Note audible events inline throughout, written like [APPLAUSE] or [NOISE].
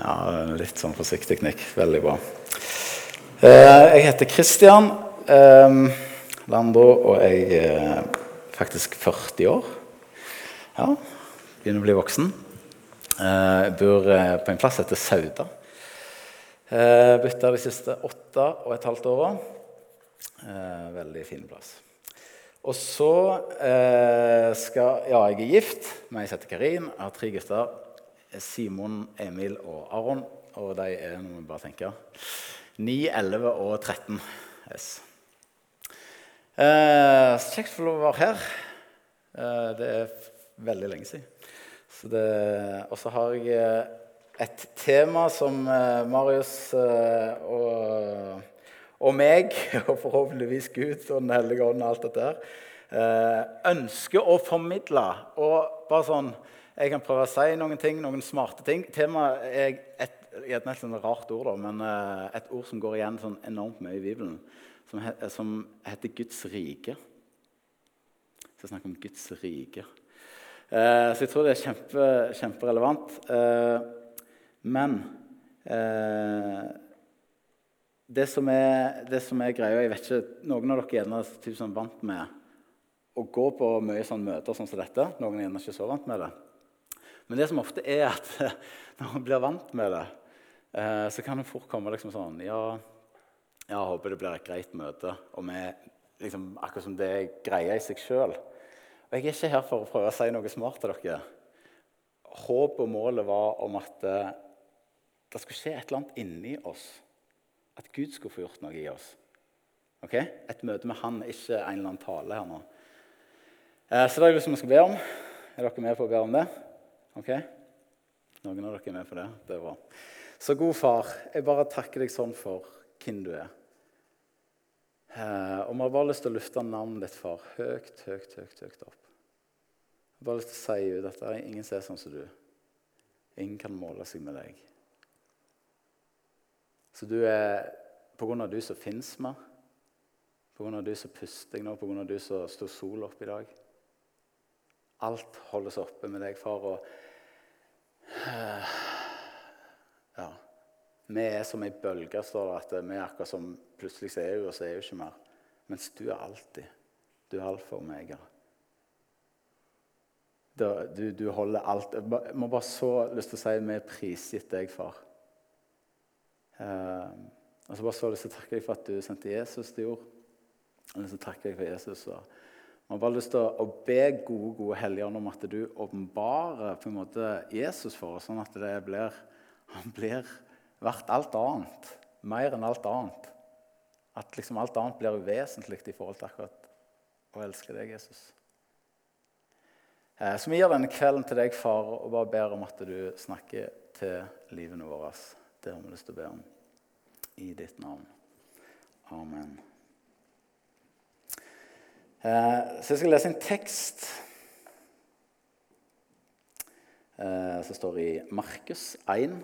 Ja, litt sånn forsiktig nikk. Veldig bra. Eh, jeg heter Christian eh, Landro, og jeg er faktisk 40 år. Ja, begynner å bli voksen. Eh, jeg bor på en plass som heter Sauda. Bytta de siste åtte og et halvt åra. Veldig fin plass. Og så skal Ja, jeg er gift ei som heter Karin. Jeg har tre gutter. Simon, Emil og Aron. Og de er nå må vi bare tenke 9, 11 og 13. Yes. Eh, kjekt å få lov å være her. Eh, det er veldig lenge siden. Og så har jeg eh, et tema som eh, Marius eh, og, og, meg, [LAUGHS] og forhåpentligvis Gud og Den hellige ånd og alt dette her, ønsker å formidle. Og bare sånn jeg kan prøve å si noen ting, noen smarte ting. Temaet er et, et, et rart ord, da, men uh, et ord som går igjen sånn enormt mye i Bibelen, som, he, som heter Guds rike. Så jeg snakker om Guds rike. Eh, så jeg tror det er kjempe, kjemperelevant. Eh, men det som, er, det som er greia Jeg vet ikke, Noen av dere er typ, sånn vant med å gå på mye sånn møter sånn som dette. Noen er ikke så vant med det. Men det som ofte er at [LAUGHS] når man blir vant med det, eh, så kan det fort komme liksom sånn Ja, jeg håper det blir et greit møte. Og vi, liksom, akkurat som det er greia i seg sjøl. Og jeg er ikke her for å prøve å si noe smart til dere. Håpet og målet var om at eh, det skulle skje et eller annet inni oss. At Gud skulle få gjort noe i oss. Ok? Et møte med Han, ikke en eller annen tale her nå. Eh, så det er det som vi skal be om. Er dere med på å be om det? Ok? Noen av dere er med på det? Det er bra. Så god far, jeg bare takker deg sånn for hvem du er. Eh, og vi har bare lyst til å lufte navnet ditt, far, høyt, høyt, høyt, høyt opp. Jeg har bare lyst til å si ut at det er ingen som er sånn som du. Ingen kan måle seg med deg. Så du er På grunn av du som fins med, på grunn av du som puster jeg nå, på grunn av du som står sol opp i dag Alt holdes oppe med deg, far. og ja. Vi er som ei bølge, står det. at Vi er akkurat som plutselig så er hun, og så er hun ikke mer. Mens du er alltid. Du er alfa og omega. Du, du, holder alt Jeg må bare så lyst til å si vi er prisgitt deg, far. Uh, og så bare så lyst til å takke deg for at du sendte Jesus til jord. Jeg så lyst til å takke deg for Jesus. og jeg har bare lyst til å be gode gode helligånd om at du åpenbarer på en måte Jesus for oss, sånn at det blir, han blir verdt alt annet. Mer enn alt annet. At liksom alt annet blir uvesentlig i forhold til akkurat å elske deg, Jesus. Eh, så vi gir denne kvelden til deg, far, og bare ber om at du snakker til livene våre. Det har vi lyst til å be om. I ditt navn. Amen. Eh, så jeg skal lese en tekst eh, som står i Markus 1,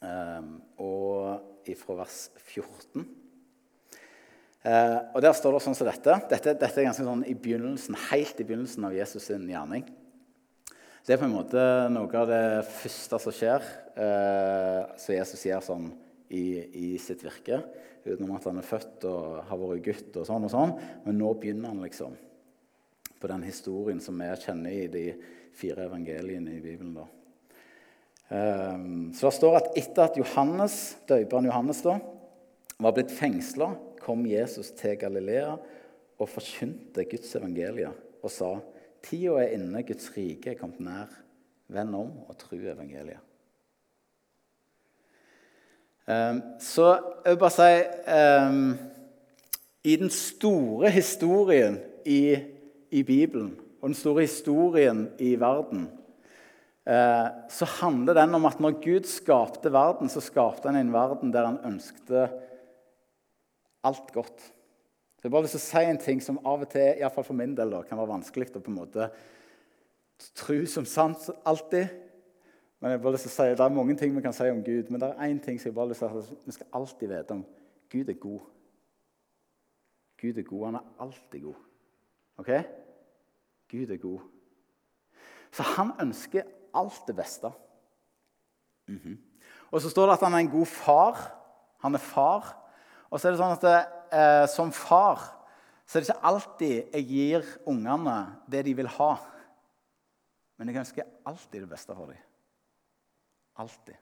eh, og ifra vers 14. Og Der står det sånn som dette. Dette, dette er ganske sånn i begynnelsen, helt i begynnelsen av Jesus' sin gjerning. Det er på en måte noe av det første som skjer, som Jesus gjør sånn i, i sitt virke utenom at han er født og har vært gutt og sånn og sånn. Men nå begynner han liksom på den historien som vi kjenner i de fire evangeliene i Bibelen. da. Um, så det står at etter at Johannes, døperen Johannes da, var blitt fengsla, kom Jesus til Galilea og forkynte Guds evangelie og sa tida er inne, Guds rike er kommet nær. Vend om og tru evangeliet. Ehm, så jeg vil bare si um, I den store historien i, i, Bibelen og den store historien i verden uh, så handler den om at når Gud skapte verden, så skapte han en verden der han ønskte alt godt. Jeg har bare lyst til å si en ting som av og til, i fall for min del, kan være vanskelig å på en måte tro som sant alltid. Men jeg bare lyst til å si, Det er mange ting vi kan si om Gud, men det er én ting som jeg bare lyst til å vi skal alltid vite om. Gud er god. Gud er god. Han er alltid god. Ok? Gud er god. Så han ønsker alt det beste. Mhm. Og så står det at han er en god far. Han er far. Og så er det sånn at det, eh, som far så er det ikke alltid jeg gir ungene det de vil ha. Men jeg ønsker alltid det beste for dem. Alltid.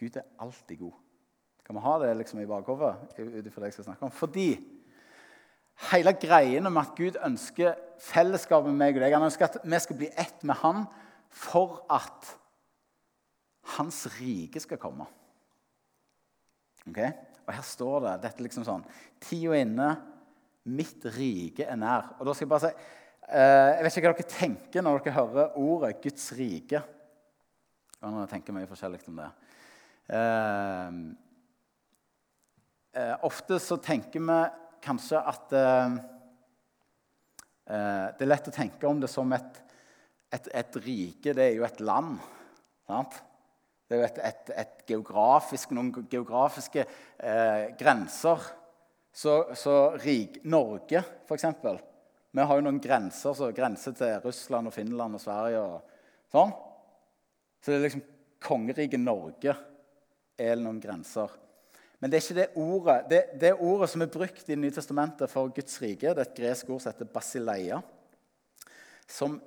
Gud er alltid god. Kan vi ha det liksom i bakhodet om? Fordi hele greiene med at Gud ønsker fellesskap med meg og deg Han ønsker at vi skal bli ett med Han for at Hans rike skal komme. Okay? Og her står det dette liksom sånn Tida inne, mitt rike er nær. Og da skal Jeg bare si, eh, jeg vet ikke hva dere tenker når dere hører ordet Guds rike. Jeg tenke mye forskjellig om det. Eh, eh, ofte så tenker vi kanskje at eh, eh, Det er lett å tenke om det som et, et, et rike. Det er jo et land. Sant? Det er jo et, et, et geografisk, noen geografiske eh, grenser. Så, så rik, Norge, f.eks. Vi har jo noen grenser som grenser til Russland og Finland og Sverige. og sånn. Så det er liksom kongeriket Norge er noen grenser. Men det er ikke det ordet det, det ordet som er brukt i Det nye testamentet for Guds rike. Det er et gresk ord som heter basileia. Som,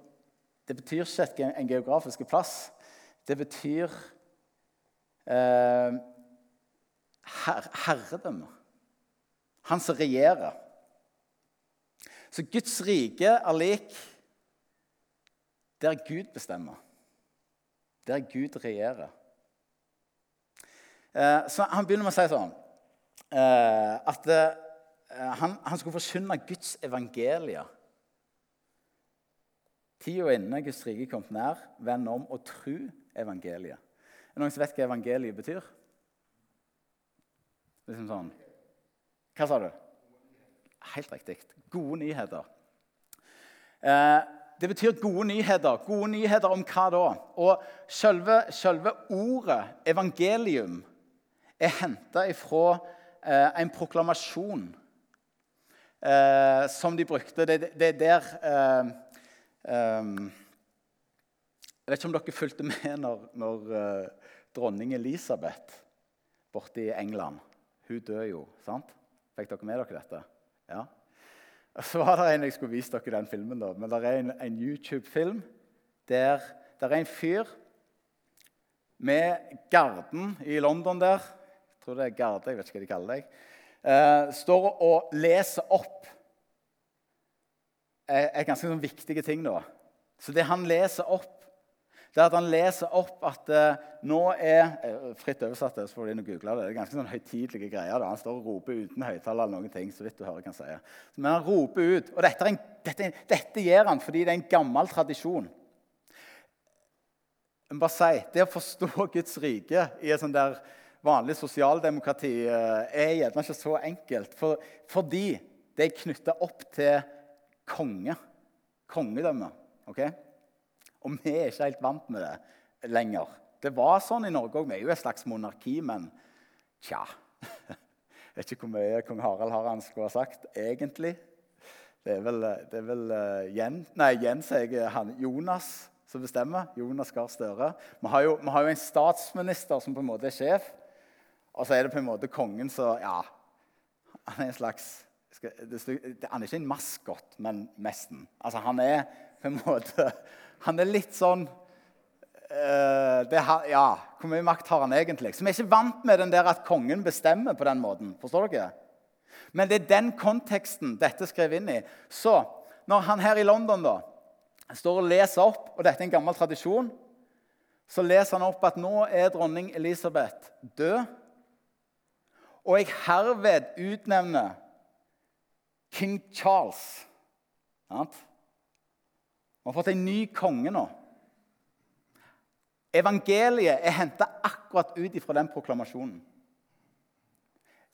det betyr ikke en geografisk plass. Det betyr eh, her, herredømme. Han som regjerer. Så Guds rike er lik der Gud bestemmer. Der Gud regjerer. Eh, så Han begynner med å si sånn eh, at eh, han, han skulle forkynne Guds evangelie. Tida er inne, Guds rike er kommet nær. Vend om og tru evangeliet. Er det noen som vet hva evangeliet betyr? Liksom sånn. Hva sa du? Helt riktig. Gode nyheter. Eh, det betyr gode nyheter. Gode nyheter om hva da? Og selve, selve ordet evangelium er henta ifra eh, en proklamasjon eh, som de brukte. Det, er der eh, eh, Jeg vet ikke om dere fulgte med når, når eh, dronning Elisabeth borte i England Hun dør jo, sant? Fikk dere med dere dette? Ja. Så var det en jeg skulle vise dere den filmen, da. men det er en, en YouTube-film der det er en fyr med garden i London der Jeg tror det er Garde, jeg vet ikke hva de kaller deg, eh, står og leser opp er, er ganske sånn viktige ting. da. Så det han leser opp, det er at han leser opp at eh, nå er eh, Fritt oversatt, så får du inn og google det. Det er ganske sånn høytidelige greier. da. Han står og roper uten høyttaler eller noen ting. så vidt du hører hva han sier. Men han roper ut. Og dette, en, dette, dette gjør han fordi det er en gammel tradisjon. Må bare si, Det å forstå [LAUGHS] Guds rike i et sånt der vanlig sosialdemokrati eh, er gjerne ikke så enkelt. For, fordi det er knytta opp til konge. Kongedømme. Okay? Og vi er ikke helt vant med det lenger. Det var sånn i Norge òg. Vi er jo et slags monarki, men tja [LAUGHS] Jeg vet ikke hvor mye kong Harald har han skulle ha sagt, egentlig. Det er vel, det er vel uh, Jens, nei, Jens jeg, han, Jonas som bestemmer. Jonas Gahr Støre. Vi har, jo, vi har jo en statsminister som på en måte er sjef. Og så er det på en måte kongen som Ja, han er en slags Han er ikke en maskot, men nesten. Altså, han er på en måte Han er litt sånn uh, det, Ja, hvor mye makt har han egentlig? Så vi er ikke vant med den der at kongen bestemmer på den måten. Forstår dere? Men det er den konteksten dette er inn i. Så når han her i London da, står og leser opp, og dette er en gammel tradisjon, så leser han opp at nå er dronning Elisabeth død. Og jeg herved utnevner King Charles. Vi har fått en ny konge nå. Evangeliet er henta akkurat ut ifra den proklamasjonen.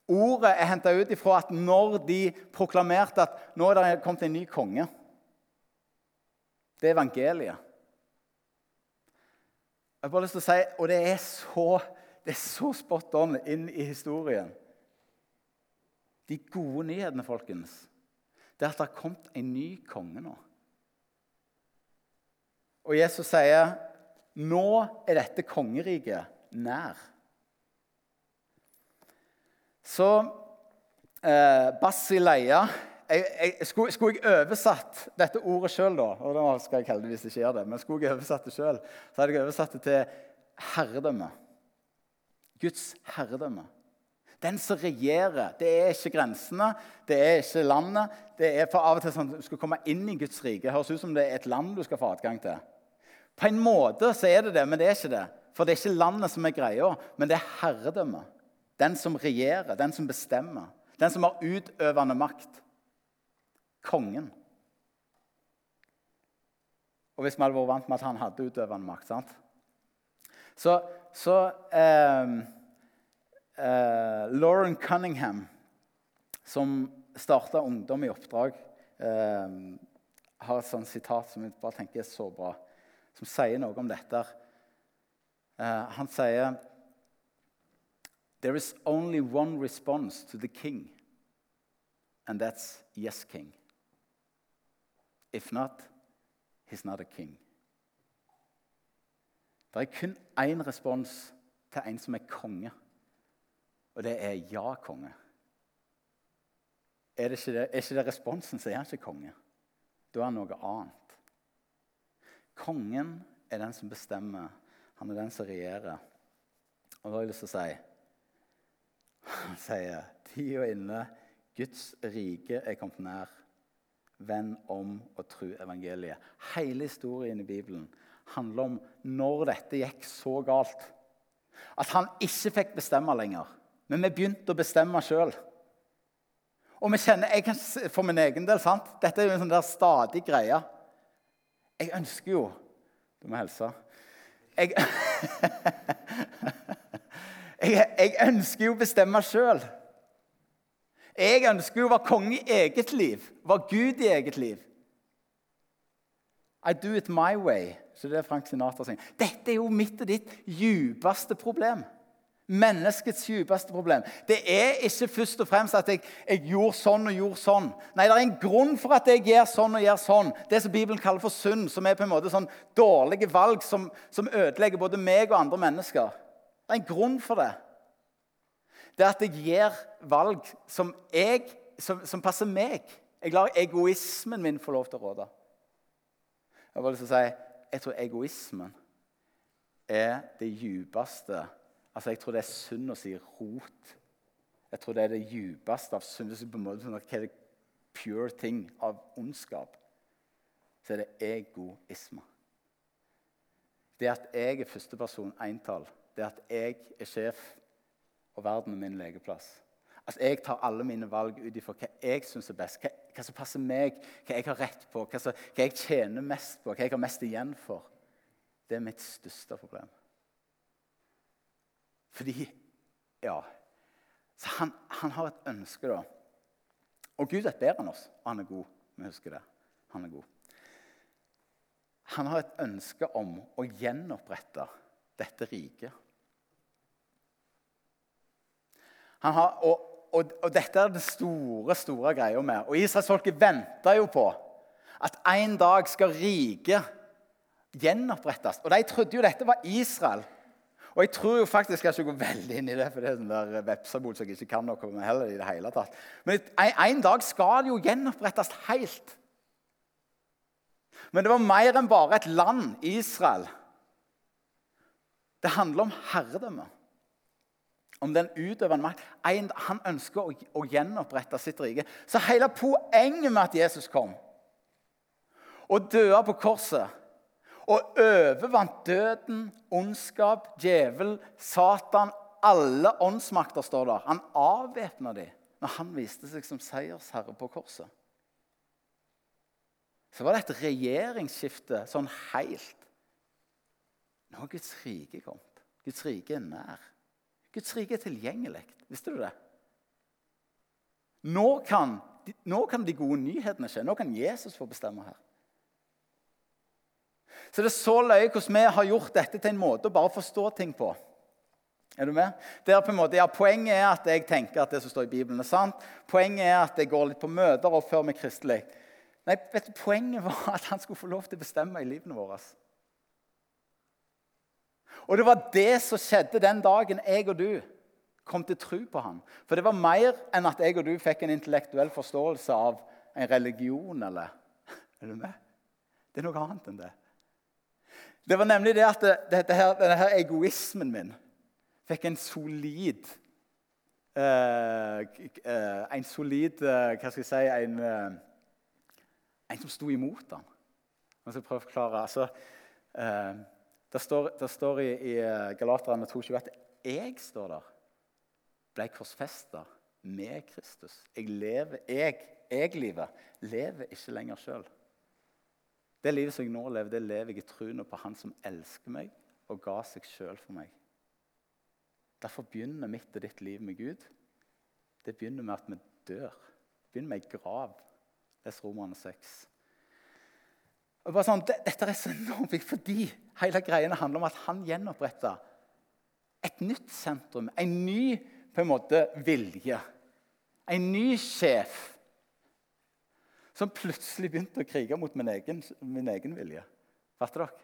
Ordet er henta ut ifra at når de proklamerte at nå er det kommet en ny konge Det er evangeliet. Jeg har bare lyst til å si, Og det er så, det er så spot on inn i historien. De gode nyhetene, folkens, det er at det har kommet en ny konge nå. Og Jesus sier Nå er dette kongeriket nær. Så eh, Basileia jeg, jeg, skulle, skulle, jeg oversatt dette ordet sjøl, da og da skal jeg heldigvis ikke gjøre det, men skulle jeg oversatt det selv, så hadde jeg oversatt det til herredømme. Guds herredømme. Den som regjerer. Det er ikke grensene, det er ikke landet. det er for Av og til sånn at du skal komme inn i Guds rike. Det høres ut som det er et land du skal få adgang til. På en måte så er det det, men det er ikke det. For det er ikke landet som er greia, men det er herredømmet. Den som regjerer, den som bestemmer. Den som har utøvende makt. Kongen. Og hvis vi hadde vært vant med at han hadde utøvende makt sant? Så, så eh, eh, Lauren Cunningham, som starta Ungdom i oppdrag, eh, har et sånt sitat som jeg bare tenker er så bra, som sier noe om dette. Eh, han sier There is only one response to the king, and that's yes, king. If not, he's not a king. Det er kun én respons til en som er konge, og det er ja, konge. Er, det ikke det, er ikke det responsen, så er han ikke konge. Da er han noe annet. Kongen er den som bestemmer. Han er den som regjerer. Og da har jeg lyst til å si Han sier tida inne, Guds rike er kommet nær. Venn om og tru evangeliet. Hele historien i Bibelen handler om når dette gikk så galt at han ikke fikk bestemme lenger. Men vi begynte å bestemme sjøl. Og vi kjenner, jeg kan, For min egen del sant? Dette er jo en sånn der stadig greie. Jeg ønsker jo Du må hilse. Jeg, [LAUGHS] jeg, jeg ønsker jo å bestemme sjøl. Jeg ønsker jo å være konge i eget liv, være Gud i eget liv. I do it my way. Så det er Frank Sinatra sier. Dette er jo mitt og ditt djupeste problem. Menneskets djupeste problem. Det er ikke først og fremst at jeg, jeg, gjorde sånn og gjorde sånn. Nei, det er en grunn for at jeg gjør sånn og gjør sånn. Det som Bibelen kaller for synd, som er på en måte sånn dårlige valg som, som ødelegger både meg og andre mennesker. Det er en grunn for det det er at jeg gjør valg som, jeg, som, som passer meg. Jeg lar egoismen min få lov til å råde. Jeg har lyst til å si, jeg tror egoismen er det djupeste Altså, Jeg tror det er synd å si rot. Jeg tror det er det djupeste av synd. på en måte Hva er det pure ting av ondskap? Så er det egoisme. Det at jeg er førsteperson entall, det at jeg er sjef og verden er min legeplass. Altså, jeg tar alle mine valg ut ifra hva jeg syns er best, hva, hva, som passer meg, hva jeg har rett på, hva, som, hva, jeg tjener mest på, hva jeg har mest igjen for. Det er mitt største problem. Fordi Ja. Så han, han har et ønske, da. Og Gud er bedre enn oss, han er god. Vi husker det. Han er god. Han har et ønske om å gjenopprette dette riket. Har, og, og, og, dette er det store store greia med. Og Israelsfolket venta jo på at en dag skal riket gjenopprettes. Og de trodde jo dette var Israel. Og jeg tror jo faktisk jeg skal gå veldig inn i det, for det er sånn der vepsebol som jeg ikke kan noe med heller i det hele tatt. Men en, en dag skal det jo gjenopprettes helt. Men det var mer enn bare et land, Israel. Det handler om herredømme om den utøvende makt. Han ønsker å, gjenopprette sitt rike. Så hele poenget med at Jesus kom og døde på korset og overvant døden, ondskap, djevel, Satan Alle åndsmakter står der. Han avvæpna dem når han viste seg som seiersherre på korset. Så var det et regjeringsskifte sånn helt. Nå har Guds rike kommet. Guds rike er nær. Guds rike er tilgjengelig. Visste du det? Nå kan, nå kan, de gode nyhetene skje. Nå kan Jesus få bestemme her. Så det er så løye hvordan vi har gjort dette til en måte å bare forstå ting på. Er du med? Der på en måte, ja, Poenget er at jeg tenker at det som står i Bibelen, er sant. Poenget er at jeg går litt på møter og oppfører meg kristelig. Nei, vet du, Poenget var [LAUGHS] at han skulle få lov til å bestemme i livene våre. Og det var det som skjedde den dagen jeg og du kom til tro på ham. For det var mer enn at jeg og du fikk en intellektuell forståelse av en religion. eller... [LAUGHS] Er du med? Det er noe annet enn det. Det var nemlig det at her, denne her egoismen min fikk en solid Uh, uh, En solid uh, Hva skal jeg si En, en som sto imot ham. Jeg skal prøve å forklare. Altså, det står, det står i, i Galaterne 2,20 at jeg står der ble korsfesta med Kristus. Jeg lever, jeg, jeg-livet lever ikke lenger sjøl. Det livet som jeg nå lever, det lever jeg i troen på Han som elsker meg og ga seg sjøl for meg. Derfor begynner mitt og ditt liv med Gud. Det begynner med at vi dør. Det begynner med ei grav. Les Romerne 6. Og bare sånn, Dette er så enormt fordi hele greiene handler om at han gjenoppretta et nytt sentrum, en ny på en måte vilje. En ny sjef som plutselig begynte å krige mot min egen, min egen vilje. Fatter dere?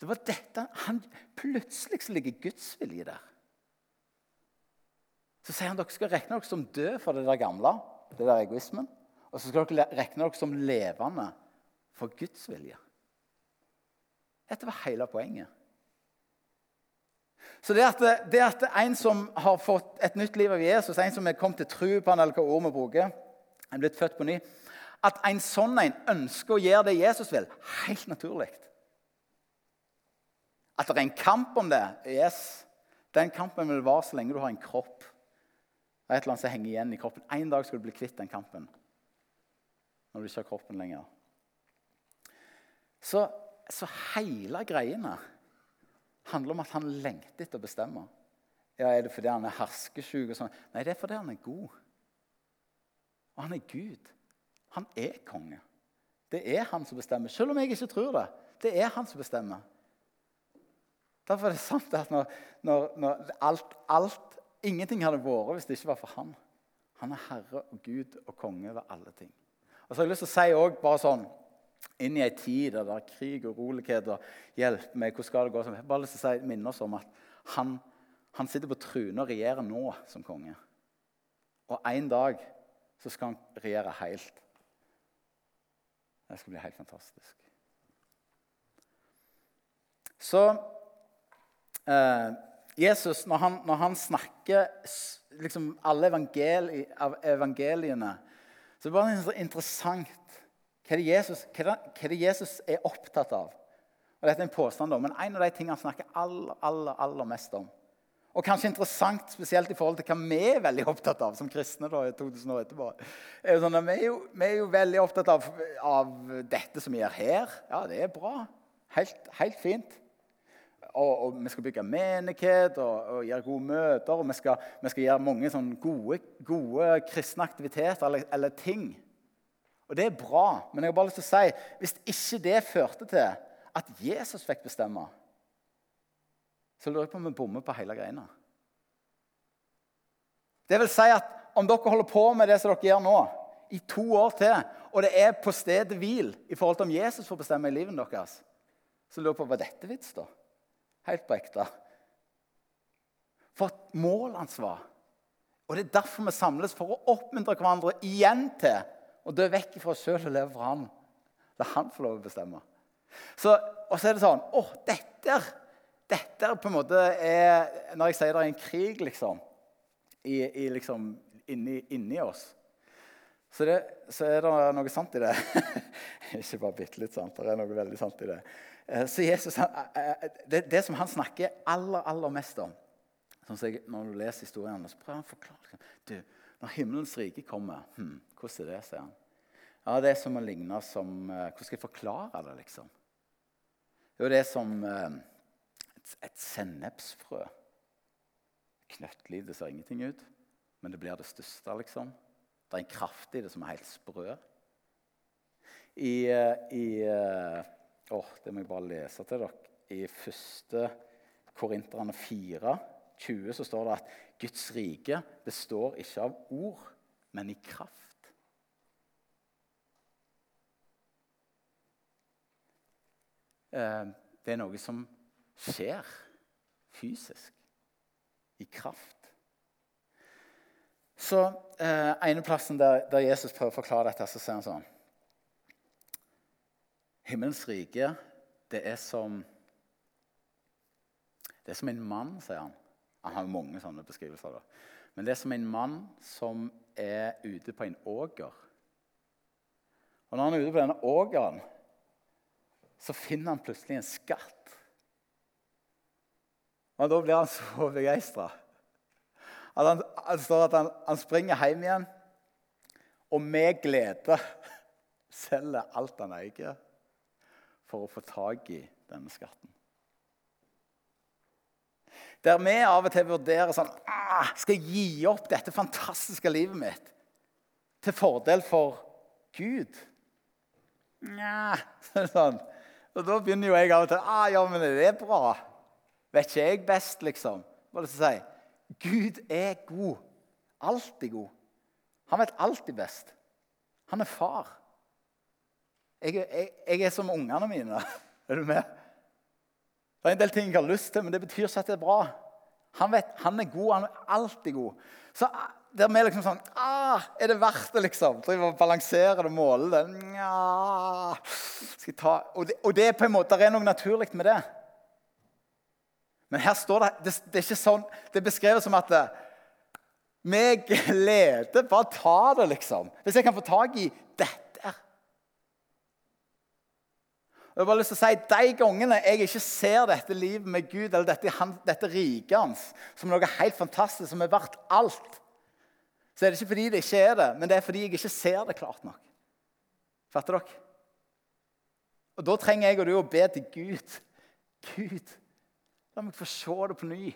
Det var dette, han, Plutselig så ligger Guds vilje der. Så sier han dere skal regne dere som døde for det der gamle, det der egoismen. Og så skal dere regne dere som levende for Guds vilje. Dette var hele poenget. Så det at, det at, en som har fått et nytt liv av Jesus, en som er kommet til tro på han, eller hva ord vi bruker, er blitt født på ny At en sånn en ønsker å gjøre det Jesus vil, helt naturlig. At det er en kamp om det, yes. Den kampen vil vare så lenge du har en kropp. Det er et eller annet som henger igjen i kroppen. En dag skal du bli kvitt den kampen. Når du ikke har kroppen lenger. Så, så hele greiene handler om at han lengter etter å bestemme. Ja, Er det fordi han er herskesjuk? og sånn? Nei, det er fordi han er god. Og han er Gud. Han er konge. Det er han som bestemmer, selv om jeg ikke tror det. Det er han som bestemmer. Derfor er det sant at når, når, når alt, alt, Ingenting hadde vært hvis det ikke var for han. Han er herre og Gud og konge over alle ting. Og så har jeg lyst til å si også, bare sånn, inn i ei tid der det er krig og urolighet og hjelp meg, hvordan skal det gå? Jeg har bare lyst til å si, minne oss om at han, han sitter på tronen og regjerer nå som konge. Og en dag så skal han regjere helt. Det skal bli helt fantastisk. Så eh, Jesus, når han, når han, snakker liksom alle evangeli, evangeliene, så er det bare interessant hva det Jesus, hva er det Jesus er opptatt av? Og dette er en påstand, men En av de tingene han snakker aller, aller, aller mest om, og kanskje interessant spesielt i forhold til hva vi er veldig opptatt av som kristne. da, 2000 år etterpå, er sånn vi, er jo, vi, er jo, veldig opptatt av, av, dette som vi gjør her. Ja, det er bra. Helt, helt fint. Og, og, vi skal bygge menighet og, og gjøre gode møter. Og vi skal, vi skal gjøre mange sånn gode, gode kristne aktiviteter eller, eller ting. Og det er bra, men jeg har bare lyst til å si hvis ikke det førte til at Jesus fikk bestemme, så lurer jeg på om vi bommer på hele greina. Det vil si at om dere holder på med det som dere gjør nå, i to år til, og det er på stedet hvil i forhold til om Jesus får bestemme i livet deres, så lurer jeg på hva dette vits, da? Helt på ekte. For et målansvar. Og det er derfor vi samles, for å oppmuntre hverandre igjen til å dø vekk fra oss sjøl og leve for han. La han få lov å bestemme. Så, og så er det sånn Å, dette, dette på en måte er Når jeg sier det er en krig, liksom, i, i liksom inni, inni, oss, så, det, så, er det noe sant i det. [LAUGHS] Ikke bare bitte litt sant. Det er noe veldig sant i det. Eh, så Jesus, eh, eh, det, det som han snakker aller, aller mest om sånn jeg, Når du leser historiene, så prøver han å forklare det. Når himmelens rike kommer hm, hvordan er det, sier han. Ja, Det er som å ligne som Hvordan skal jeg forklare det, liksom? Jo, det er som et, et sennepsfrø. Knøttlite ser ingenting ut, men det blir det største, liksom. Det er en kraft i det som er helt sprø. I, eh, i oh, Det må jeg bare lese til dere. I første Korinterne 4, 20, så står det at Guds rike består ikke av ord, men i kraft. Eh, det er noe som skjer. fysisk. I kraft. Så eh, ene plassen der, der, Jesus prøver å forklare dette, så sier han sånn Himmelens rike, det er som Det er som en mann, sier han. Han har mange sånne beskrivelser. da. Men det er som en mann som er ute på en åger. Og når han er ute på denne ågeren, så finner han plutselig en skatt. Og da blir han [LAUGHS] så begeistra. Han, det står at han, han, springer hjem igjen og med glede [LAUGHS] selger alt han eier, for å få tak i denne skatten. Der vi av og til vurderer sånn ah, Skal jeg gi opp dette fantastiske livet mitt til fordel for Gud? Nja [LAUGHS] sånn. Og da begynner jo jeg av og til ah, ja, men det er bra. Vet ikke jeg best, liksom? Det å si? Gud er god. Alltid god. Han vet alltid best. Han er far. Jeg, jeg, jeg er som ungene mine. [LAUGHS] Er du med? Det er en del ting jeg har lyst til, men det betyr ikke at det er bra. Han vet, han er god. Han er alltid god. Så ah, der vi liksom sånn ah, Er det verdt det, liksom? Driver og balanserer det, måler det. Nja Skal jeg ta og det, og det er på en måte, det er noe naturlig med det. Men her står det Det, det er ikke sånn, det er beskrevet som at med glede Bare ta det, liksom. Hvis jeg kan få tak i dette jeg har bare lyst til å si, De gangene jeg ikke ser dette livet med Gud, eller dette, dette riket hans, som noe helt fantastisk, som er verdt alt, så er det ikke fordi det ikke er det, men det er fordi jeg ikke ser det klart nok. Fatter dere? Og Da trenger jeg og du å be til Gud. Gud, La meg få se det på ny.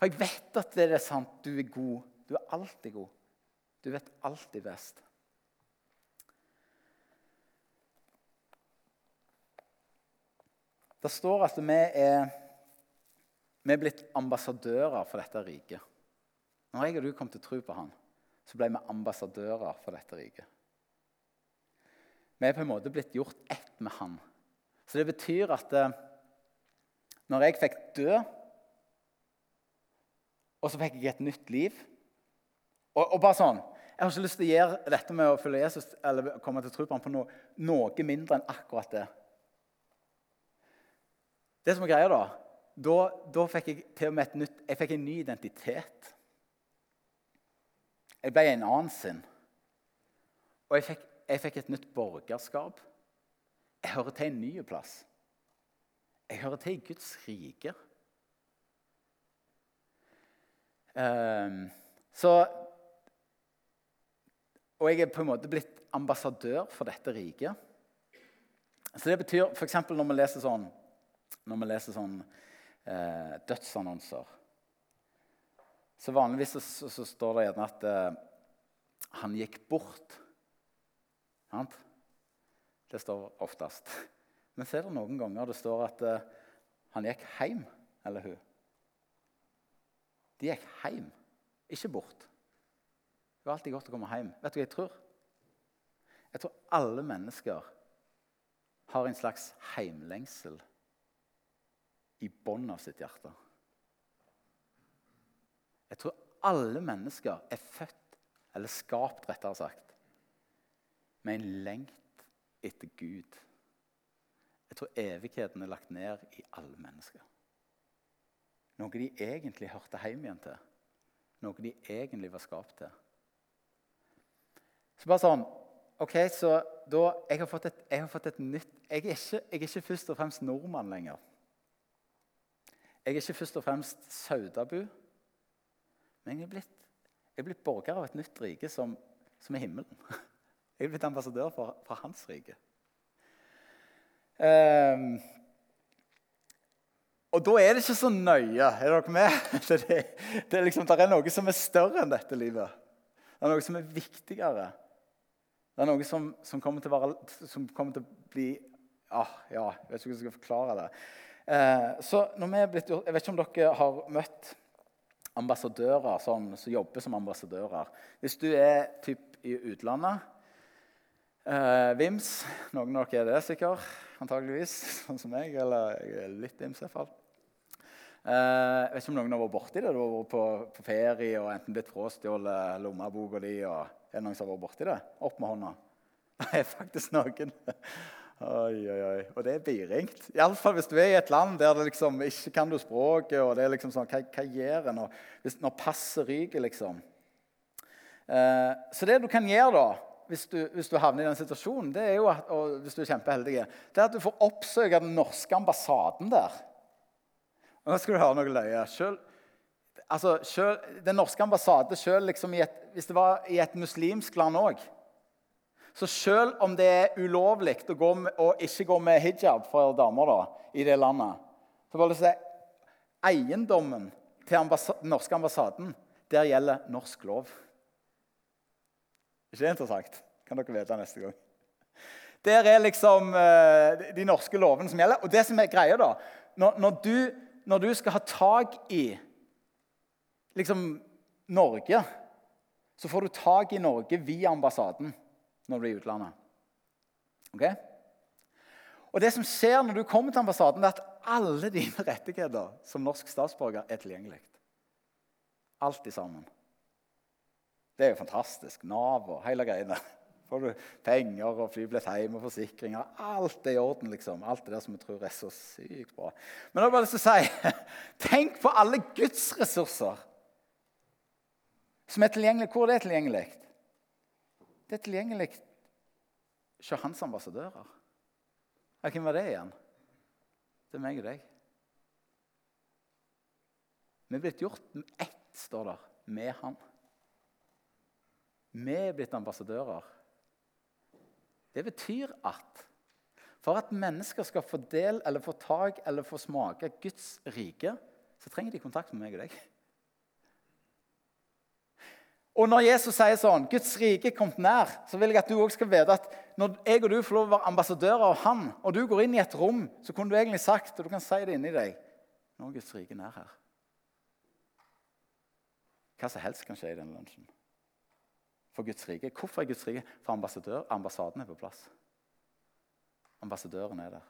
For jeg vet at det er sant. Du er god. Du er alltid god. Du vet alltid best. Det står at vi er, vi er blitt ambassadører for dette riket. Når jeg og du kom til å tro på han, så ble vi ambassadører for dette riket. Vi er på en måte blitt gjort ett med han. Så det betyr at eh, når jeg fikk dø, og så fikk jeg et nytt liv og, og, bare sånn Jeg har ikke lyst til å gjøre dette med å følge Jesus eller komme til å tro på ham på noe, noe mindre enn akkurat det. Det som er greia, da Da, da fikk jeg til og med et nytt, jeg fikk en ny identitet. Jeg ble en annen sin. Og jeg fikk, jeg fikk et nytt borgerskap. Jeg hører til en ny plass. Jeg hører til i Guds rike. Um, så Og jeg er på en måte blitt ambassadør for dette riket. Så det betyr f.eks. når vi leser sånn, når vi leser sånn eh, dødsannonser Så vanligvis så, så, så, står det gjerne at eh, han gikk bort. Sant? Det står oftest. Men så er det noen ganger det står at uh, han gikk hjem, eller hun. De gikk hjem, ikke bort. Det var alltid godt å komme hjem. Vet du hva jeg tror? Jeg tror alle mennesker har en slags heimlengsel i bunnen av sitt hjerte. Jeg tror alle mennesker er født, eller skapt, rettere sagt, med en lengt etter Gud. Jeg tror evigheten er lagt ned i alle mennesker. Noe de egentlig hørte hjem igjen til. Noe de egentlig var skapt til. Så bare sånn OK, så da Jeg har fått et, har fått et nytt jeg er, ikke, jeg er, ikke, først og fremst nordmann lenger. Jeg er ikke først og fremst saudabu. Men jeg er blitt, jeg er blitt borger av et nytt rike som, som er himmelen. [LAUGHS] Jeg er blitt ambassadør for, for hans rike. Um, og da er det ikke så nøye. Er dere med? [LAUGHS] Det, det, er liksom, det er noe som er større enn dette livet. Det er noe som er viktigere. Det er noe som, som, kommer, til være, som kommer til å bli ah, ja, Jeg vet ikke hvordan jeg skal forklare det. Eh, så når vi er blitt, Jeg vet ikke om dere har møtt ambassadører sånn, som jobber som ambassadører. Hvis du er typ, i utlandet eh, Vims Noen av dere er det sikkert antageligvis, [LAUGHS] sånn som meg. Eller jeg er litt vims, i hvert fall. Eh, jeg vet ikke om noen har vært borti det. Du har vært på, på ferie og enten blitt frastjålet lommeboka di. og Er det noen som har vært borti det? Opp med hånda. [LAUGHS] Det er faktisk noen. Oi, oi, oi. Og det er biringt. Iallfall hvis du er i et land der det liksom ikke kan du språket. og det er liksom sånn, Hva, hva gjør en når, når passet ryker, liksom? Eh, så det du kan gjøre da, hvis du, hvis du, havner i den situasjonen, det er jo at, og hvis du er kjempeheldig, det er at du får oppsøke den norske ambassaden der. Nå skal du høre noe løye. Selv, altså, selv, den norske ambassaden selv liksom et, Hvis det var i et muslimsk land òg så selv om det er ulovlig å, gå med, å ikke gå med hijab for damer da, i det landet, så bare si eiendommen til den norske ambassaden der gjelder norsk lov. Ikke interessant? Kan dere vite neste gang. Der er liksom uh, de norske lovene som gjelder. Og det som er greia da, når, når, du, når du, skal ha tak i liksom Norge, så får du tak i Norge via ambassaden når du er i utlandet. Ok? Og det som skjer når du kommer til ambassaden, er at alle dine rettigheter som norsk statsborger er tilgjengelig. Alt i sammen. Det er jo fantastisk. Nav og hele greiene. Får du penger og flybillett hjem og forsikringer. Alt er i orden, liksom. Alt det der som vi tror er så sykt bra. Men jeg har lyst til å si [LAUGHS] Tenk på alle Guds ressurser som er tilgjengelig. Hvor er det tilgjengelig? Det er tilgjengelig hos hans ambassadører. Ja, hvem var det igjen? Det er meg og deg. Vi er blitt gjort ett, står der, med han. Vi er blitt ambassadører. Det betyr at for at mennesker skal få del eller få tak eller få smake Guds rike, så trenger de kontakt med meg og deg. Og når Jesus sier sånn, Guds rike er kommet nær, så vil jeg at du også skal vite at når jeg og du får lov å være ambassadører av Han, og du går inn i et rom, så kunne du egentlig sagt, og du kan si det inni deg Nå er Guds rike nær her. Hva som helst kan skje i den lunsjen for Guds rike. Hvorfor er Guds rike? For ambassadør, ambassaden er på plass. Ambassadøren er der.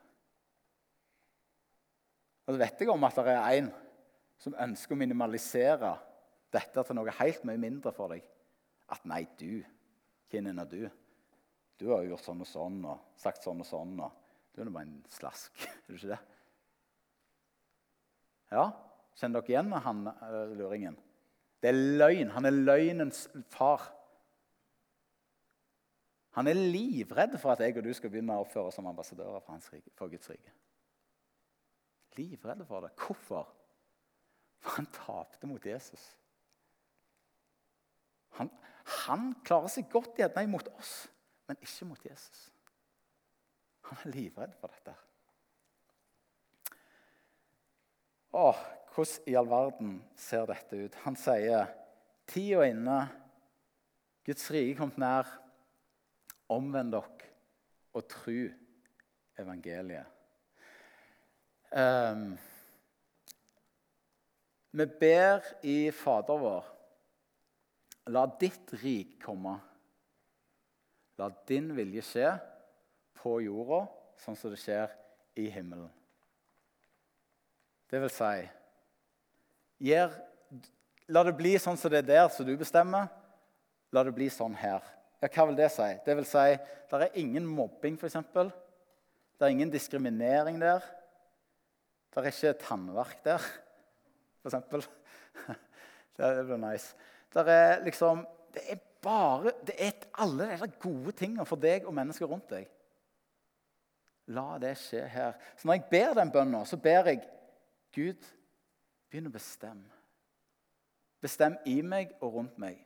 Og så vet jeg om at det er en som ønsker å minimalisere dette til noe helt mye mindre for deg. At nei, du, hvem er du? Du har jo gjort sånn og sånn og sagt sånn og sånn. og Du er nå bare en slask, [LAUGHS] er du ikke det? Ja, kjenner dere igjen han uh, luringen? Det er løgn. Han er løgnens far. Han er livredd for at jeg og du skal begynne å oppføre oss som ambassadører for, rike, for Guds rike. Livredd for det. Hvorfor? For han tapte mot Jesus. Han, han klarer seg godt gjerne mot oss, men ikke mot Jesus. Han er livredd for dette. Åh, hvordan i all verden ser dette ut? Han sier tida er inne, Guds rike er kommet nær. Omvend dere og tru evangeliet. Um, vi ber i Fader vår La ditt rik komme. La din vilje skje på jorda sånn som det skjer i himmelen. Det vil si gjer, La det bli sånn som det er der som du bestemmer. La det bli sånn her. Ja, hva vil det si? Det vil si, det er ingen mobbing, f.eks. Det er ingen diskriminering der. Det er ikke tannverk der, f.eks. [LAUGHS] Det blir nice. Det er liksom Det er bare Det er alle de gode tingene for deg og mennesker rundt deg. La det skje her. Så når jeg ber den bønnen, så ber jeg Gud, begynn å bestemme. Bestem i meg og rundt meg.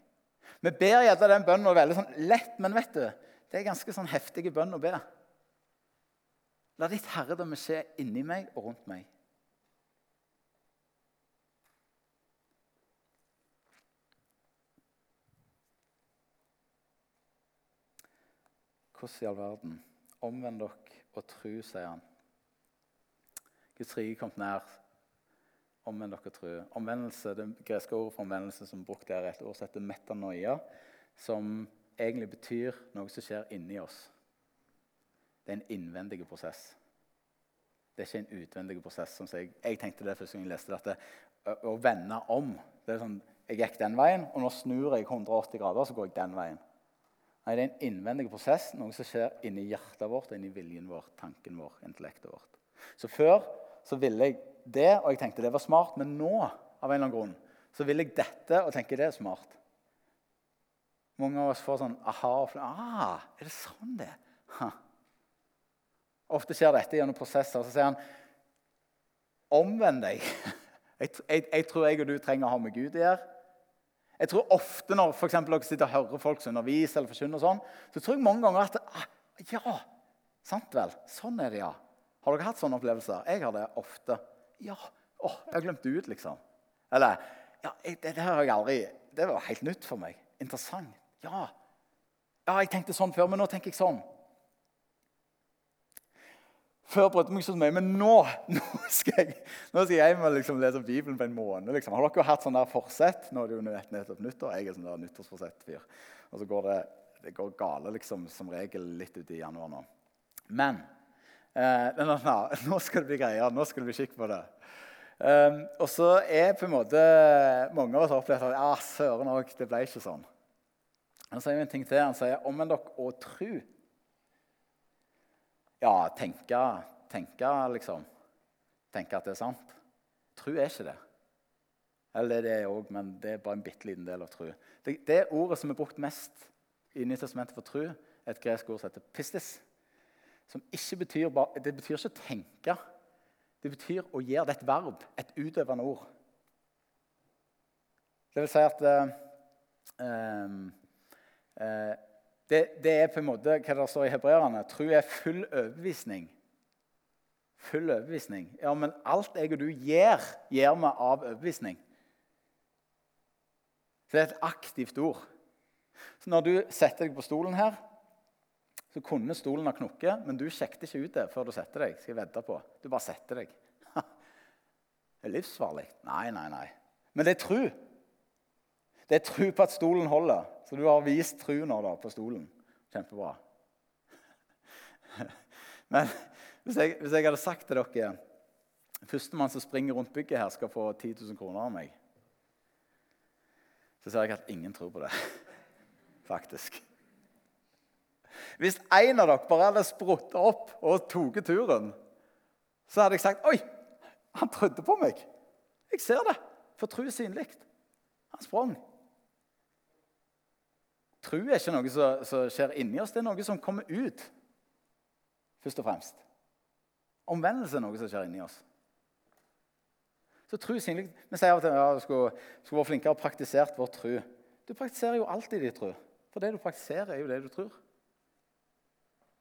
Vi ber gjerne den bønnen veldig sånn lett, men vet du, det er ganske sånn heftige bønn å be. La ditt herredømme skje inni meg og rundt meg. Hvordan i all verden? Omvend dere og tru, sier han. Guds rike kom nær. Omvend dere tro. Omvendelse, Det greske ordet for omvendelse som brukt der, er et ord metanoia, som egentlig betyr noe som skjer inni oss. Det er en innvendig prosess. Det er ikke en utvendig prosess. som jeg, jeg, tenkte det første gang jeg leste dette. Å, å vende om. Det er sånn, Jeg gikk den veien, og nå snur jeg 180 grader, så går jeg den veien. Nei, Det er en innvendig prosess, noe som skjer inni hjertet vårt, inni viljen vår, tanken vår, intellektet vårt. Så før så ville jeg det, og jeg tenkte det var smart, men nå av en eller annen grunn, så vil jeg dette og tenker det er smart. Mange av oss får sånn aha ah, Er det sånn det er? Ofte skjer dette gjennom prosesser. Så sier han omvend deg. [LAUGHS] Jeg, jeg, jeg, tror jeg og du trenger å ha med Gud å gjøre. Jeg tror ofte når for eksempel, dere sitter og hører folk som underviser, eller forkynner, sånn, så tror jeg mange ganger at ah, Ja, sant vel. Sånn er det, ja. Har dere hatt sånne opplevelser? Jeg har det ofte. Ja. Å, jeg har glemt det ut, liksom. Eller ja, det, det, har jeg aldri Det var helt nytt for meg. Interessant. Ja. ja, jeg tenkte sånn før, men nå tenker jeg sånn. Før brydde jeg meg så mye, men nå, [LAUGHS] nå skal jeg nå skal jeg liksom lese Bibelen på en måned. Liksom. Har dere hatt sånn der forsett? Nå er det jo nettopp nyttår. Jeg er sånn der nyttårsforsett-fyr. Og så går det, det går gale liksom, som regel litt ut i januar nå. Men eh, nå, [LAUGHS] nå skal det bli greier. Nå skal det bli skikk på det. Um, og så er på en måte mange av oss opplevd at ja, søren òg, det ble ikke sånn. Han sier en ting til. Han sier omvend dere og tru. Ja, tenke, tenke liksom. Tenke at det er sant. Tru er ikke det. Eller det er det òg, men det er bare en bitte liten del av tru. Det, det ordet som er brukt mest i Nytestamentet for tru, er et gresk ord som heter pistis. Som ikke betyr bare, det betyr ikke å tenke. Det betyr å gjøre det et verb, et utøvende ord. Det vil si at eh, eh, Eh, det, det, er på en måte hva det står i hebreerne. Tro er full overbevisning. Full overbevisning. Ja, men alt jeg og du gjør, gjør vi av overbevisning. Det er et aktivt ord. Så når du setter deg på stolen her, så kunne stolen ha knukket, men du sjekket ikke ut det før du setter deg. skal jeg vedde på. Du bare setter deg. [LAUGHS] Det er livsfarlig. Nei, nei, nei. Men det er tru. Det er tru på at stolen holder. Så du har vist tru nå da, på stolen. Kjempebra. [LAUGHS] Men hvis jeg, hvis jeg hadde sagt til dere Førstemann som springer rundt bygget her, skal få 10 000 kroner av meg. Så ser jeg at ingen tror på det, [LAUGHS] faktisk. Hvis en av dere bare hadde sprutta opp og tatt turen, så hadde jeg sagt Oi, han trodde på meg. Jeg ser det. For tro er synlig. Han sprang. Tro er ikke noe som, som, skjer inni oss, det er noe som kommer ut. først og fremst. Omvendelse er noe som skjer inni oss. Så tro synlig. Vi sier av og til ja, du skulle, skulle vært flinkere og praktisert vår tro. Du praktiserer jo alltid din tro. For det du praktiserer, er jo det du tror.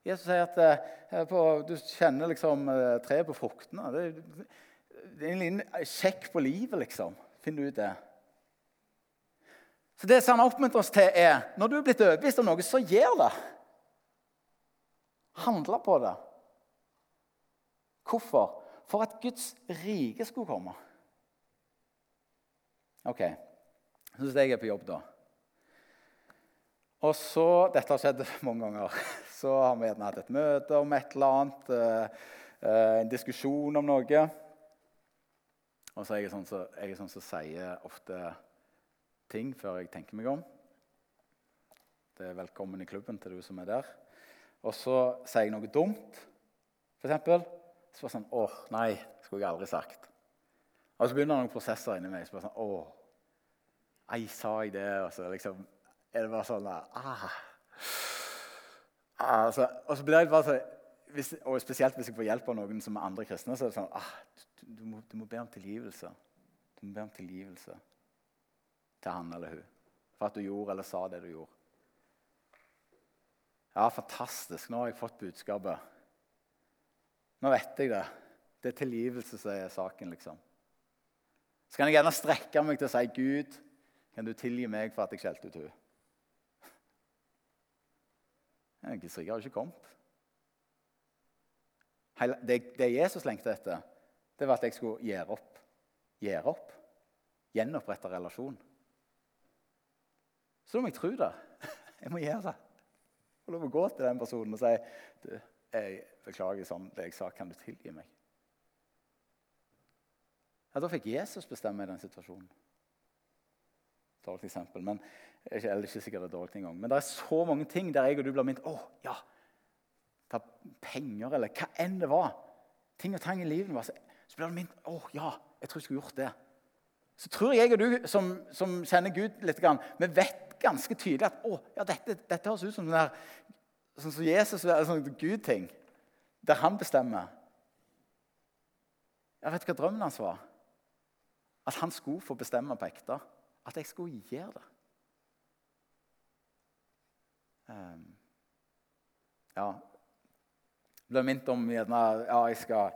Jesus sier at eh, på, du kjenner liksom eh, treet på fruktene. Det, det er en liten sjekk på livet, liksom. Finner du ut det. Så det som han oppmuntrer oss til, er når du er blitt overbevist om noe, så gjør det. Handle på det. Hvorfor? For at Guds rike skulle komme. Ok, så sitter jeg er på jobb, da. Og så, Dette har skjedd [LAUGHS] mange ganger. Så har vi gjerne hatt et møte om et eller annet. Eh, eh, en diskusjon om noe. Og så er jeg sånn som så, så sier ofte ting før jeg tenker meg om. Det er velkommen i klubben til du som er der. Og så sier jeg noe dumt, f.eks. Så bare sånn Åh, nei, skulle jeg aldri sagt. Og så begynner det noen prosesser inni meg. Så bare sånn Åh, ei, sa jeg det? Og så liksom er det bare sånn ah. ah så, Og så blir det bare sånn hvis, og Spesielt hvis jeg får hjelp av noen som er andre kristne. så er det sånn ah, du, du, må, du må be om tilgivelse. Du må be om tilgivelse til han eller hun for at du gjorde eller sa det du gjorde. Ja, fantastisk. Nå har jeg fått budskapet. Nå vet jeg det. Det er tilgivelse som er saken, liksom. Så kan jeg gjerne strekke meg til å si, 'Gud, kan du tilgi meg for at jeg skjelte ut henne?' Guds rike har ikke kommet. Det, det Jesus lengtet etter, det var at jeg skulle gjøre opp. Gjøre opp. Gjenopprette relasjon. Så da må jeg tro det. [LAUGHS] Jeg må gjøre det. Få lov å gå til den personen og si du, jeg beklager sånn det jeg sa. Kan du tilgi meg? Ja, Da fikk Jesus bestemme i den situasjonen. Dårlig eksempel, men ikke, eller ikke sikkert det er dårlig engang. Men det er så mange ting der jeg og du blir minnet oh, ja, ta penger eller hva enn det var. Ting og tang i livet vårt. Så blir det minnet å, ja, jeg tror jeg skulle gjort det. Så tror jeg og du som, som kjenner Gud litt, grann, vi vet ganske tydelig at å, ja, dette, dette høres ut som den der, sånn som Jesus eller sånn Gud-ting. Der han bestemmer. Jeg vet hva drømmen hans var. At han skulle få bestemme på ekte. At jeg skulle gjøre det. Um, ja Jeg ble minnet om gjerne, ja, jeg skal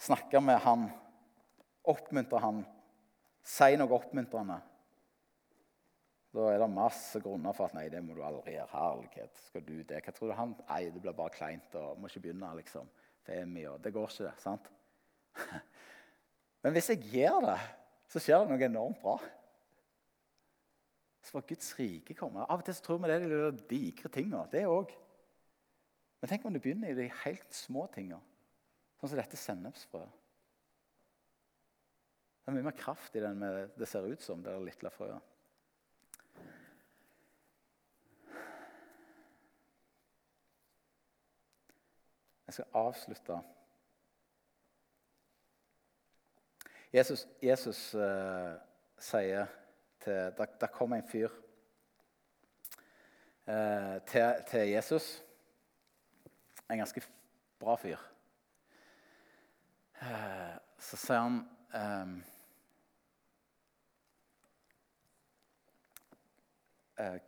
snakke med han, oppmuntre han, si noe oppmuntrende. Da er det masse grunner for at nei, det må du aldri gjøre. Herlighet, skal du det? Hva tror du han? Nei, det blir bare kleint og må ikke begynne. liksom. Femi og Det går ikke, sant? [LAUGHS] Men hvis jeg gjør det, så skjer det noe enormt bra. Så får Guds rike komme. Av og til så tror vi det er de digre tinga. Det òg. Men tenk om du begynner i de helt små tinga, sånn som dette sennepsfrøet. Det er mye mer kraft i den med det ser ut som, det lille frøet. Jeg skal avslutte. Jesus, Jesus uh, sier til Der, der kom en fyr eh, til, til, Jesus. En ganske bra fyr. Eh, så sier han eh,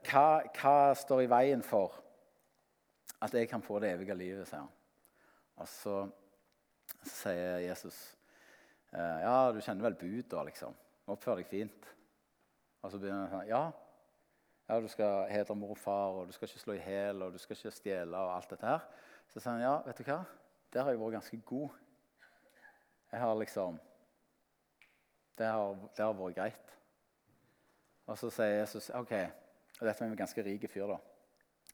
hva, hva står i veien for at jeg kan få det evige livet? sier han. Og så sier Jesus eh, Ja, du kjenner vel buda, liksom. Oppfør deg fint. Og så begynner han sånn Ja, ja du skal hedre mor og far, og du skal ikke slå i hjel, og du skal ikke stjele, og alt dette her. Så sier han ja, vet du hva? Der har jeg vært ganske god. Jeg har liksom Det har, det har vært greit. Og så sier Jesus OK, og dette er en ganske rik fyr, da.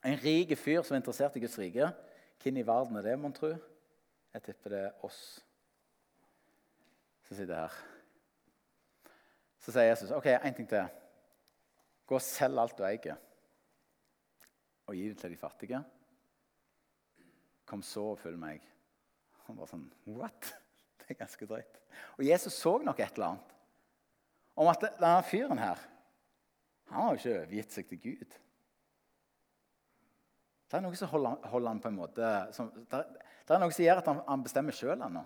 En rik fyr som er interessert i Guds rike. Hvem i verden er det, mon tro? Jeg tipper det er oss som sitter her. Så sier Jesus ok, én ting til. Gå og selg alt du eier, og gi det til de fattige. Kom så og følg meg. Han var sånn What? [LAUGHS] Det er ganske drøyt. Og Jesus så nok et eller annet om at denne fyren her han har jo ikke overgitt seg til Gud. Det er noe som holder, han på en måte som, det er noe som gjør at han, han bestemmer sjøl ennå.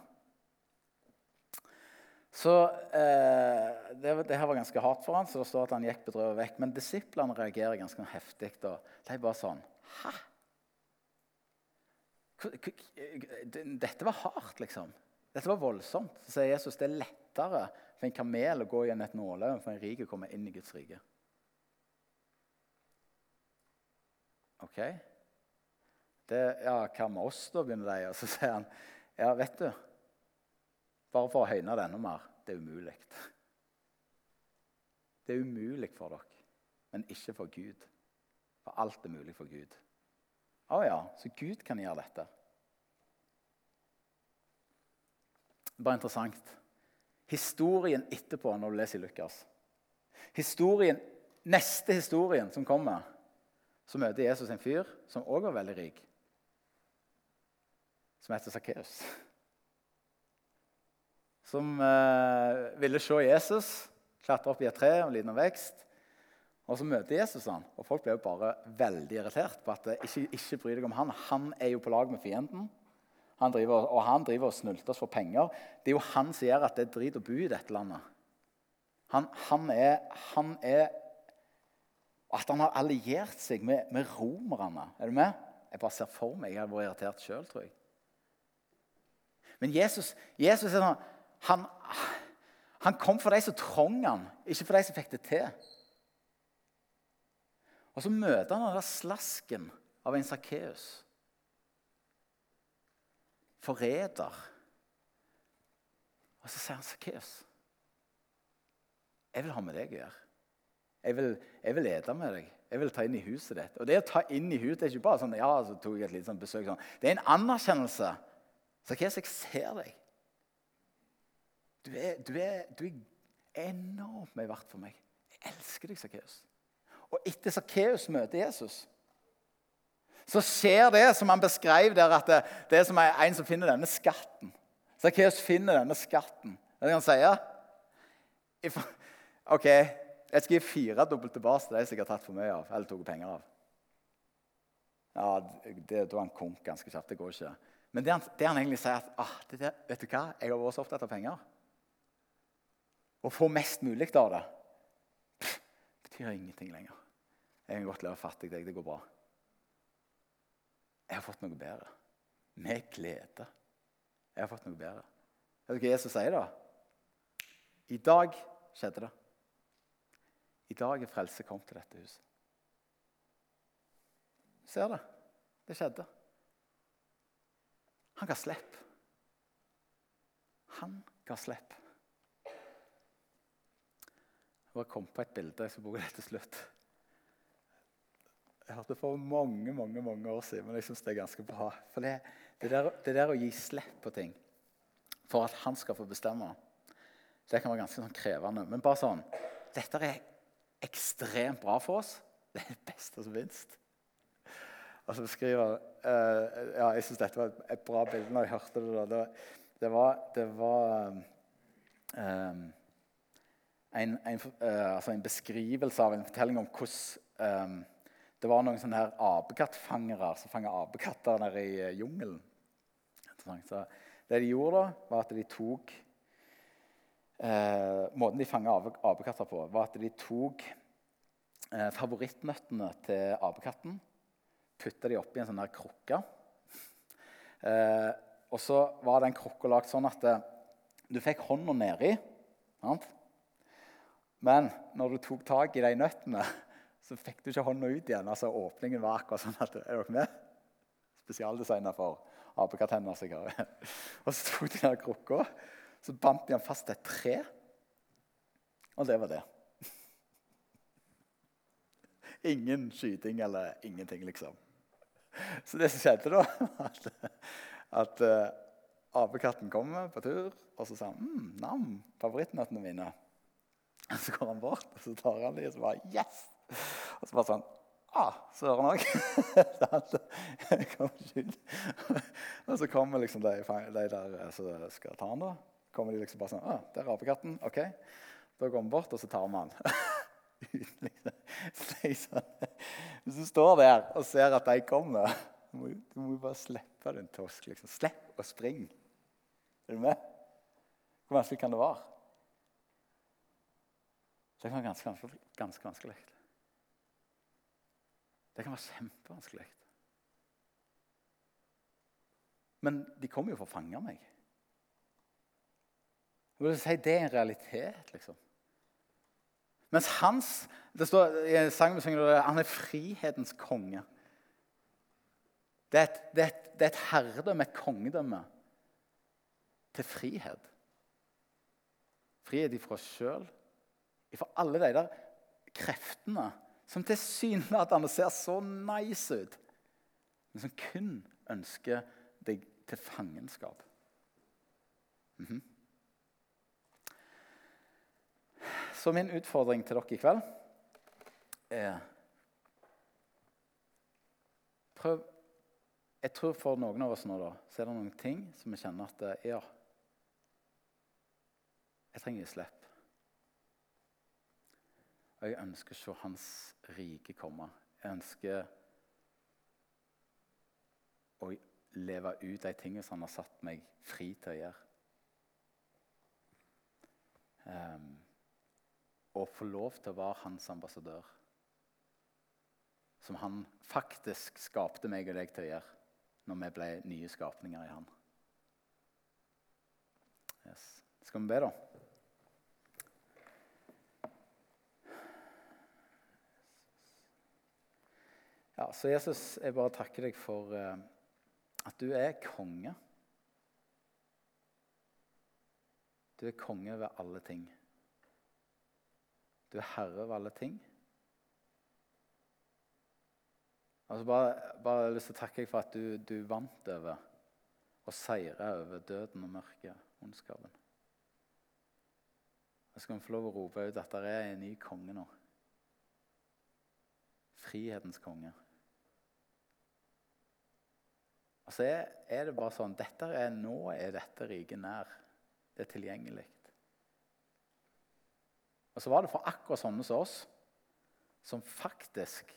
Så eh, det, det, her var ganske hardt for han, så det står at han gikk bedrøvet vekk. Men disiplene reagerer ganske heftig. og De bare sånn Hæ? Dette var hardt, liksom. Dette var voldsomt. Så sier Jesus det er lettere for en kamel å gå gjennom et nåløye enn for en rik å komme inn i Guds rike. Ok? Det, ja, hva med oss, da, begynner de. Og så sier han, ja, vet du Bare for å høyne det enda mer det er umulig. Det er umulig for dere, men ikke for Gud. For alt er mulig for Gud. Å ja, så Gud kan gjøre dette. Bare interessant. Historien etterpå, når du leser Lukas Historien, Neste historien som kommer, så møter Jesus en fyr som òg var veldig rik som heter Sakkeus. Som eh, ville se Jesus klatre opp i et tre og liten vekst. Og Så møter Jesus han, og folk ble jo bare veldig irritert på at ikke, ikke bry deg om han. Han er jo på lag med fienden, han driver, og han driver og snulter oss for penger. Det er jo han som gjør at det er drit å bo i dette landet. Han, han, er, han er At han har alliert seg med, med romerne. Er du med? Jeg bare ser for meg, jeg har vært irritert sjøl, tror jeg. Men Jesus, Jesus er sånn, han, han, kom for de som trong han, ikke for de som fikk det til. Og så møter han den slasken av en Sakkeus. Forræder. Og så sier han, 'Sakkeus, jeg vil ha med deg å gjøre.' Jeg vil, jeg med deg. Jeg vil ta inn i huset ditt. Og det å ta inn i huset det er ikke bare sånn, ja, så tok jeg et lite sånn besøk. Sånn. Det er en anerkjennelse Sakkeus, jeg ser deg. Du er, du er, du er enormt mye verdt for meg. Jeg elsker deg, Sakkeus. Og etter Sakkeus møter Jesus, så skjer det som han beskrev der, at det, det er som en som finner denne skatten. Sakkeus finner denne skatten. Det kan han si. OK, jeg skal gi fire dobbelt tilbake til de som jeg har tatt for mye av. eller tok penger av. Ja, det, Da han konk ganske kjapt. Det går ikke. Men det han, det han egentlig sier, at ah, det, vet du hva, jeg har vært så opptatt av penger Å få mest mulig av det betyr ingenting lenger. Jeg kan godt leve fattig deg. Det går bra. Jeg har fått noe bedre. Med glede. Jeg har fått noe bedre. Vet du hva Jesus sier da? I dag skjedde det. I dag er frelse kommet til dette huset. Ser det? Det skjedde. Han ga slipp. Han ga slipp. Jeg bare kom på et bilde. Jeg skal bruke det til slutt. Jeg hørte det for mange mange, mange år siden, men jeg syns det er ganske bra. For det, det, der, det, der, å gi slipp på ting for at han skal få bestemme, det kan være ganske sånn krevende. Men bare sånn Dette er ekstremt bra for oss. Det er det beste som fins. Og så beskriver uh, ja, Jeg syns dette var et, et, bra bilde når jeg hørte det. da. Det, det var, det var um, en, en, uh, altså en, beskrivelse av en fortelling om hvordan um, det var noen sånne her apekattfangere som fanga apekatter nede i uh, jungelen. Så det de gjorde, da, var at de tok eh, Måten de fanga apekatter på, var at de tok eh, favorittnøttene til apekatten, putta de oppi en sånn her krukke. Eh, og så var den krukka lagd sånn at eh, du fikk hånda nedi. Sant? Men når du tok tak i de nøttene, så fikk du ikke hånda ut igjen. Altså Åpningen var akkurat sånn at Er dere med? Spesialdesigna for apekatthender. Og så tok de den krukka så bandt de den fast til et tre, og det var det. Ingen skyting eller ingenting, liksom. Så det som skjedde da, at, at uh, apekatten kommer på tur, og så sa han mm, 'Nam, favorittnøttene mine'. Og [LAUGHS] så går han bort og så tar han dem og så bare 'Yes!' Og så bare sånn Ah, søren òg. [LAUGHS] og så kommer liksom de, de der som skal ta han da kommer de liksom bare sånn ah, 'Der er apekatten.' OK. Da går vi bort, og så tar vi den. Liksom. [LAUGHS] Hvis du står der og ser at de kommer, du må, må bare slippe din tosk. Liksom. Slipp å springe. Er du med? Hvor vanskelig kan det være? Det kan være ganske, ganske, vanskelig. Det kan være kjempevanskelig. Men de kommer jo for å fange meg. Jeg vil si Det er en realitet, liksom. Mens hans det står i sangen han er frihetens konge. Det er et, det er et, det er et herredømme, et kongedømme, til frihet. Frihet ifra oss sjøl, ifra alle de der kreftene som tilsynelatende ser så nice ut, men som kun ønsker deg til fangenskap. Mm -hmm. Så min utfordring til dere i kveld er Prøv Jeg tror for noen av oss nå da, så er det noen ting som vi kjenner at ja Jeg trenger å slippe. Og jeg ønsker å se Hans rike komme. Jeg ønsker å leve ut de tingene som han har satt meg fri til å gjøre. Um, og få lov til å være hans ambassadør. Som han faktisk skapte meg og deg til å gjøre når vi ble nye skapninger i han. Yes. Skal vi be, da? Ja, så Jesus, jeg bare takker deg for uh, at du er konge. Du er konge over alle ting. Du er herre over alle ting. Altså bare, bare lyst til å takke deg for at du, du vant over og seira over døden og mørket, ondskapen. Jeg skal få lov å rope ut at det er en ny konge nå. Frihetens konge. Og så er, er det bare sånn er, Nå er dette riket nær. Det er tilgjengelig. Og så var det for akkurat sånne som oss, som faktisk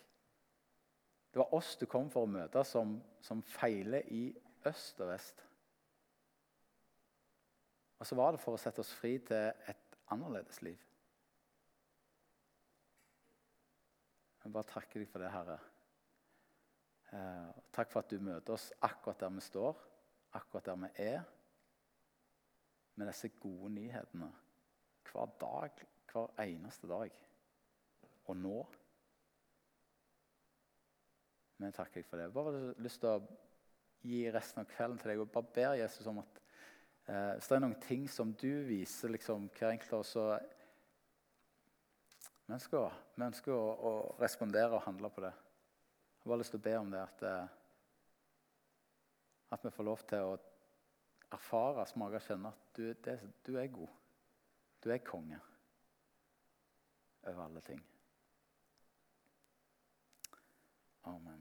Det var oss du kom for å møte, som, som feiler i øst og vest. Og så var det for å sette oss fri til et annerledes liv. Jeg bare takker deg for det, Herre. Eh, takk for at du møter oss akkurat der vi står, akkurat der vi er, med disse gode nyhetene hver dag, hver eneste dag. Og nå. Jeg takker deg for det. Bare lyst til å gi resten av kvelden til deg og bare ber Jesus om at eh, hvis det er noen ting som du viser liksom, hver enkelt av oss Vi ønsker, vi ønsker å, å, respondere og handle på det. Jeg har bare lyst til å be om det at, eh, at vi får lov til å erfare, smake og kjenne at du, det, du, er god. Du er konge over alle ting. Amen.